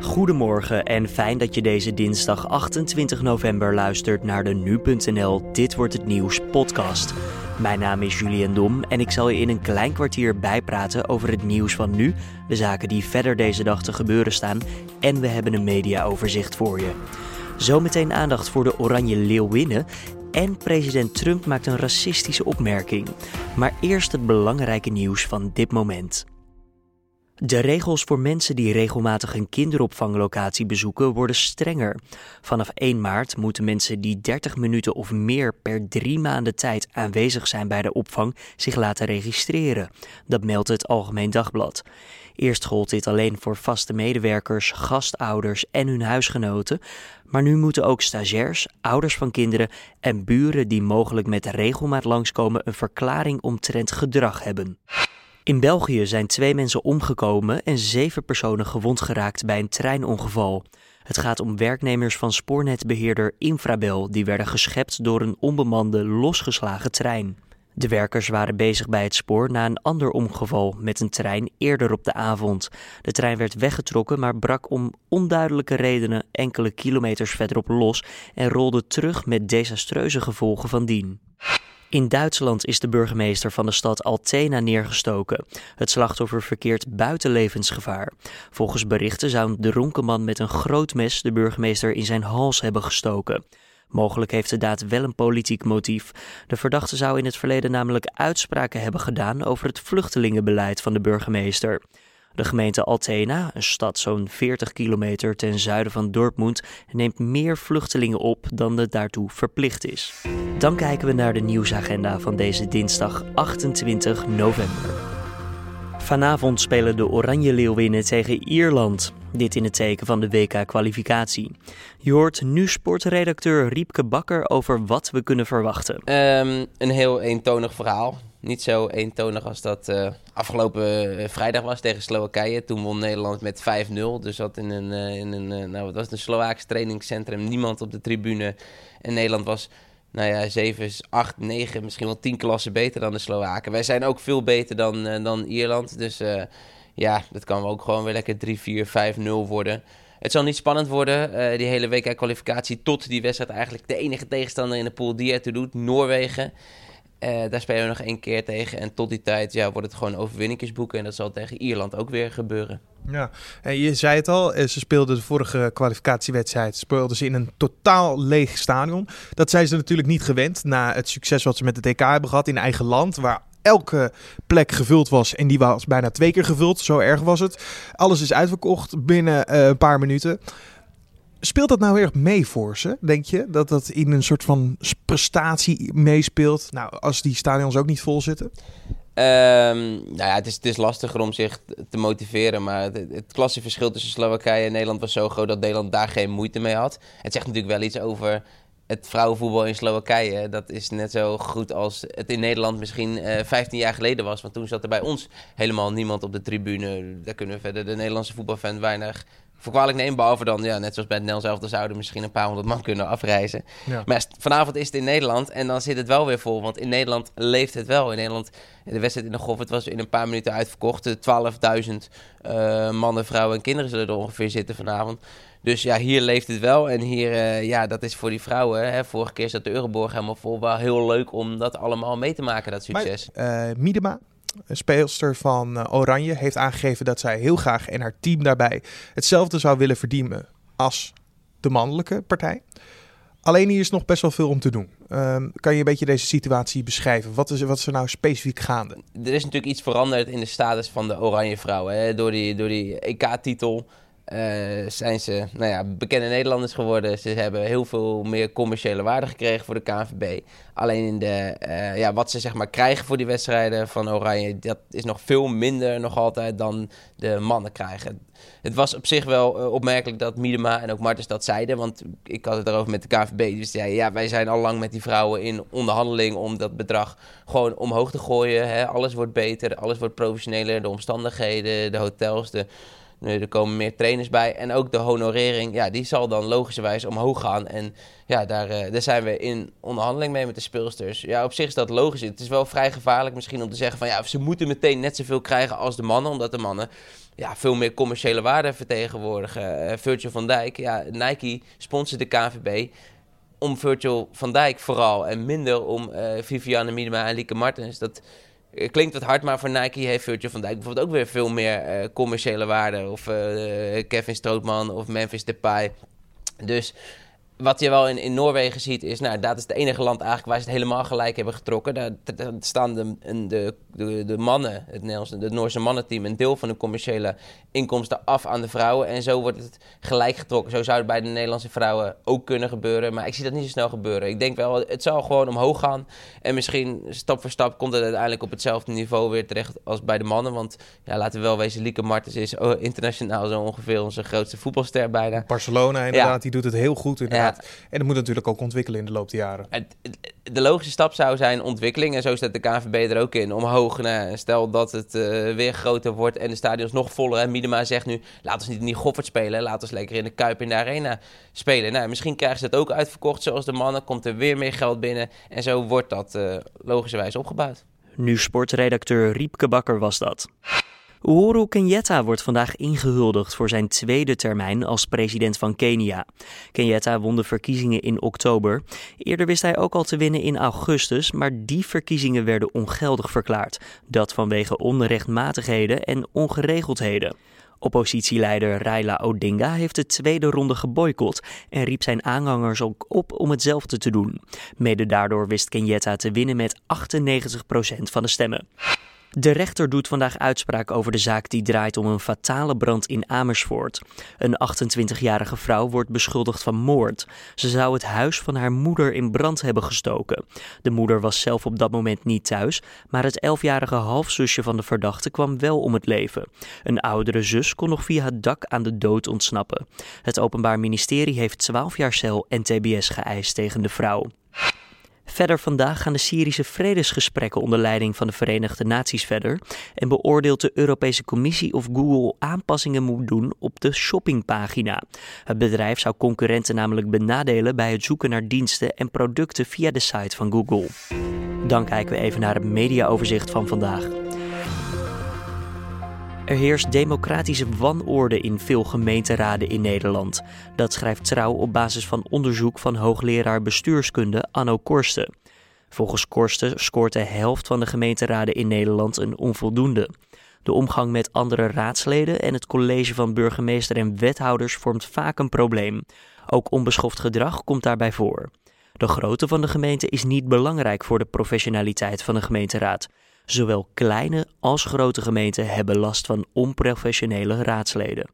Goedemorgen en fijn dat je deze dinsdag 28 november luistert naar de nu.nl Dit wordt het nieuws podcast. Mijn naam is Julian Dom en ik zal je in een klein kwartier bijpraten over het nieuws van nu, de zaken die verder deze dag te gebeuren staan en we hebben een mediaoverzicht voor je. Zometeen aandacht voor de Oranje Leeuwinnen en president Trump maakt een racistische opmerking. Maar eerst het belangrijke nieuws van dit moment. De regels voor mensen die regelmatig een kinderopvanglocatie bezoeken worden strenger. Vanaf 1 maart moeten mensen die 30 minuten of meer per drie maanden tijd aanwezig zijn bij de opvang zich laten registreren. Dat meldt het Algemeen Dagblad. Eerst gold dit alleen voor vaste medewerkers, gastouders en hun huisgenoten, maar nu moeten ook stagiairs, ouders van kinderen en buren die mogelijk met regelmaat langskomen een verklaring omtrent gedrag hebben. In België zijn twee mensen omgekomen en zeven personen gewond geraakt bij een treinongeval. Het gaat om werknemers van spoornetbeheerder Infrabel die werden geschept door een onbemande losgeslagen trein. De werkers waren bezig bij het spoor na een ander ongeval met een trein eerder op de avond. De trein werd weggetrokken, maar brak om onduidelijke redenen enkele kilometers verderop los en rolde terug met desastreuze gevolgen van dien. In Duitsland is de burgemeester van de stad Altena neergestoken. Het slachtoffer verkeert buiten levensgevaar. Volgens berichten zou een dronken man met een groot mes de burgemeester in zijn hals hebben gestoken. Mogelijk heeft de daad wel een politiek motief. De verdachte zou in het verleden namelijk uitspraken hebben gedaan over het vluchtelingenbeleid van de burgemeester. De gemeente Altena, een stad zo'n 40 kilometer ten zuiden van Dortmund, neemt meer vluchtelingen op dan de daartoe verplicht is. Dan kijken we naar de nieuwsagenda van deze dinsdag 28 november. Vanavond spelen de Oranje Leeuwinnen tegen Ierland. Dit in het teken van de WK-kwalificatie. Je hoort nu sportredacteur Riepke Bakker over wat we kunnen verwachten. Um, een heel eentonig verhaal. Niet zo eentonig als dat uh, afgelopen uh, vrijdag was tegen Slowakije. Toen won Nederland met 5-0. Dus dat in een, uh, in een nou, wat was het, een Slovaaks trainingscentrum. Niemand op de tribune. En Nederland was nou ja, 7, 8, 9, misschien wel 10 klassen beter dan de Slowaken. Wij zijn ook veel beter dan, dan Ierland. Dus ja, dat kan ook gewoon weer lekker 3, 4, 5, 0 worden. Het zal niet spannend worden, die hele WK-kwalificatie, tot die wedstrijd eigenlijk de enige tegenstander in de pool die ertoe doet, Noorwegen. Uh, daar spelen we nog één keer tegen. En tot die tijd ja, wordt het gewoon overwinningjes boeken. En dat zal tegen Ierland ook weer gebeuren. Ja, en je zei het al, eh, ze speelden de vorige kwalificatiewedstrijd speelden ze in een totaal leeg stadion. Dat zijn ze natuurlijk niet gewend na het succes wat ze met de TK hebben gehad in eigen land, waar elke plek gevuld was. En die was bijna twee keer gevuld, zo erg was het. Alles is uitverkocht binnen uh, een paar minuten. Speelt dat nou erg mee voor ze, denk je? Dat dat in een soort van prestatie meespeelt? Nou, als die stadions ook niet vol zitten? Um, nou ja, het is, het is lastiger om zich te motiveren. Maar het, het klasseverschil tussen Slowakije en Nederland was zo groot dat Nederland daar geen moeite mee had. Het zegt natuurlijk wel iets over het vrouwenvoetbal in Slowakije. Dat is net zo goed als het in Nederland misschien uh, eh, 15 jaar geleden was. Want toen zat er bij ons helemaal niemand op de tribune. Daar kunnen we verder de Nederlandse voetbalfan weinig voor kwalijk nemen. Behalve dan, ja, net zoals bij Nel zelf, dan zouden misschien een paar honderd man kunnen afreizen. Ja. Maar vanavond is het in Nederland en dan zit het wel weer vol. Want in Nederland leeft het wel. In Nederland, de wedstrijd in de golf, het was in een paar minuten uitverkocht. 12.000 uh, mannen, vrouwen en kinderen zullen er ongeveer zitten vanavond. Dus ja, hier leeft het wel. En hier, uh, ja, dat is voor die vrouwen. Hè, vorige keer zat de Euroborg helemaal vol. Wel heel leuk om dat allemaal mee te maken, dat succes. Maar, uh, Miedema, een speelster van uh, Oranje, heeft aangegeven dat zij heel graag en haar team daarbij hetzelfde zou willen verdienen als de mannelijke partij. Alleen hier is nog best wel veel om te doen. Um, kan je een beetje deze situatie beschrijven? Wat is, wat is er nou specifiek gaande? Er is natuurlijk iets veranderd in de status van de Oranje vrouwen. Door die, door die EK-titel zijn ze nou ja, bekende Nederlanders geworden. Ze hebben heel veel meer commerciële waarde gekregen voor de KNVB. Alleen in de, uh, ja, wat ze zeg maar krijgen voor die wedstrijden van Oranje, dat is nog veel minder nog altijd dan de mannen krijgen. Het was op zich wel uh, opmerkelijk dat Miedema en ook Martens dat zeiden. Want ik had het erover met de. Dus ja, ja, wij zijn al lang met die vrouwen in onderhandeling om dat bedrag gewoon omhoog te gooien. Hè. Alles wordt beter, alles wordt professioneler. De omstandigheden, de hotels, de Nu, er komen meer trainers bij. En ook de honorering, ja, die zal dan logischerwijs omhoog gaan. En ja, daar, uh, daar zijn we in onderhandeling mee met de speelsters. Ja, op zich is dat logisch. Het is wel vrij gevaarlijk misschien om te zeggen van ja, ze moeten meteen net zoveel krijgen als de mannen. Omdat de mannen ja, veel meer commerciële waarde vertegenwoordigen. Uh, Virgil van Dijk, ja, Nike sponsort de KVB om Virgil van Dijk vooral. En minder om uh, Viviane Minima en Lieke Martens. Dat klinkt wat hard, maar voor Nike heeft Virgil van Dijk bijvoorbeeld ook weer veel meer uh, commerciële waarde. Of uh, Kevin Strootman of Memphis Depay. Dus wat je wel in, in Noorwegen ziet, is nou, dat is het enige land eigenlijk waar ze het helemaal gelijk hebben getrokken. Daar, daar staan de, de, de, de, mannen, het Nederlandse, het Noorse mannenteam, een deel van de commerciële inkomsten af aan de vrouwen. En zo wordt het gelijk getrokken. Zo zou het bij de Nederlandse vrouwen ook kunnen gebeuren. Maar ik zie dat niet zo snel gebeuren. Ik denk wel, het zal gewoon omhoog gaan. En misschien stap voor stap komt het uiteindelijk op hetzelfde niveau weer terecht als bij de mannen. Want ja, laten we wel wezen, Lieke Martens is oh, internationaal zo ongeveer onze grootste voetbalster bijna. Barcelona inderdaad, die doet het heel goed inderdaad. En dat moet natuurlijk ook ontwikkelen in de loop der jaren. de logische stap zou zijn ontwikkeling. En zo staat de KNVB er ook in. Omhoog, nou, stel dat het uh, weer groter wordt en de stadions nog voller. En Miedema zegt nu, laten we niet in die Goffert spelen. Laten we lekker in de Kuip in de Arena spelen. Nou, misschien krijgen ze dat ook uitverkocht zoals de mannen. Komt er weer meer geld binnen. En zo wordt dat uh, logischerwijs opgebouwd. Nu sportredacteur Riepke Bakker was dat. Uhuru Kenyatta wordt vandaag ingehuldigd voor zijn tweede termijn als president van Kenia. Kenyatta won de verkiezingen in oktober. Eerder wist hij ook al te winnen in augustus, maar die verkiezingen werden ongeldig verklaard. Dat vanwege onrechtmatigheden en ongeregeldheden. Oppositieleider Raila Odinga heeft de tweede ronde geboycott en riep zijn aanhangers ook op om hetzelfde te doen. Mede daardoor wist Kenyatta te winnen met 98% van de stemmen. De rechter doet vandaag uitspraak over de zaak die draait om een fatale brand in Amersfoort. Een 28-jarige vrouw wordt beschuldigd van moord. Ze zou het huis van haar moeder in brand hebben gestoken. De moeder was zelf op dat moment niet thuis, maar het 11-jarige halfzusje van de verdachte kwam wel om het leven. Een oudere zus kon nog via het dak aan de dood ontsnappen. Het Openbaar Ministerie heeft 12 jaar cel en TBS geëist tegen de vrouw. Verder vandaag gaan de Syrische vredesgesprekken onder leiding van de Verenigde Naties verder en beoordeelt de Europese Commissie of Google aanpassingen moet doen op de shoppingpagina. Het bedrijf zou concurrenten namelijk benadelen bij het zoeken naar diensten en producten via de site van Google. Dan kijken we even naar het mediaoverzicht van vandaag. Er heerst democratische wanorde in veel gemeenteraden in Nederland. Dat schrijft Trouw op basis van onderzoek van hoogleraar bestuurskunde Anno Korsten. Volgens Korsten scoort de helft van de gemeenteraden in Nederland een onvoldoende. De omgang met andere raadsleden en het college van burgemeester en wethouders vormt vaak een probleem. Ook onbeschoft gedrag komt daarbij voor. De grootte van de gemeente is niet belangrijk voor de professionaliteit van de gemeenteraad. Zowel kleine als grote gemeenten hebben last van onprofessionele raadsleden.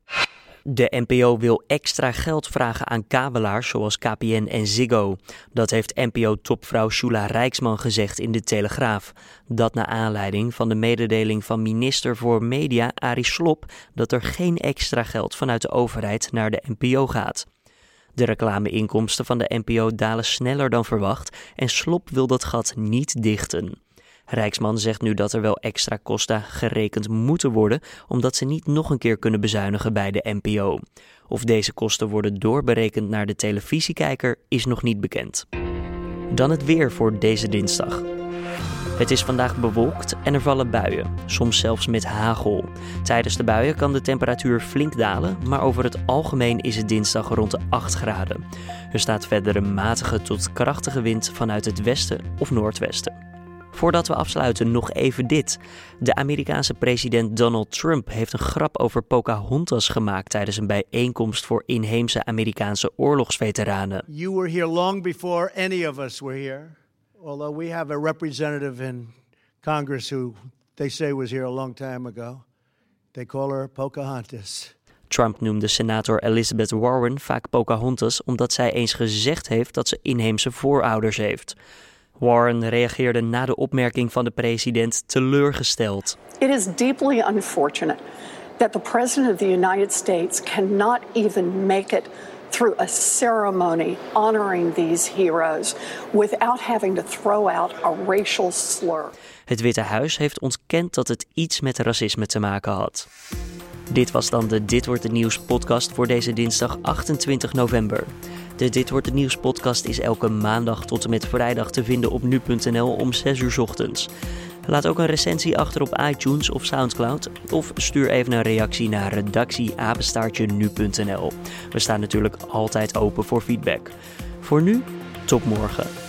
De NPO wil extra geld vragen aan kabelaars zoals KPN en Ziggo. Dat heeft NPO-topvrouw Shula Rijksman gezegd in de Telegraaf. Dat naar aanleiding van de mededeling van minister voor Media Arie Slop dat er geen extra geld vanuit de overheid naar de NPO gaat. De reclameinkomsten van de NPO dalen sneller dan verwacht en Slop wil dat gat niet dichten. Rijksman zegt nu dat er wel extra kosten gerekend moeten worden, omdat ze niet nog een keer kunnen bezuinigen bij de NPO. Of deze kosten worden doorberekend naar de televisiekijker is nog niet bekend. Dan het weer voor deze dinsdag. Het is vandaag bewolkt en er vallen buien, soms zelfs met hagel. Tijdens de buien kan de temperatuur flink dalen, maar over het algemeen is het dinsdag rond de 8 graden. Er staat verder een matige tot krachtige wind vanuit het westen of noordwesten. Voordat we afsluiten, nog even dit. De Amerikaanse president Donald Trump heeft een grap over Pocahontas gemaakt tijdens een bijeenkomst voor inheemse Amerikaanse oorlogsveteranen. You were here long before any of us were here. Although we have a representative in Congress who they say was here a long time ago. They call her Pocahontas. Trump noemde senator Elizabeth Warren vaak Pocahontas omdat zij eens gezegd heeft dat ze inheemse voorouders heeft. Warren reageerde na de opmerking van de president teleurgesteld. It is deeply unfortunate that the president of the United States cannot even make it through a ceremony honoring these heroes without having to throw out a racial slur. Het Witte Huis heeft ontkend dat het iets met racisme te maken had. Dit was dan de Dit wordt het nieuws podcast voor deze dinsdag 28 november. De Dit wordt het nieuws podcast is elke maandag tot en met vrijdag te vinden op nu.nl om 6 uur ochtends. Laat ook een recensie achter op iTunes of Soundcloud of stuur even een reactie naar redactieapenstaartje nu.nl. We staan natuurlijk altijd open voor feedback. Voor nu, tot morgen.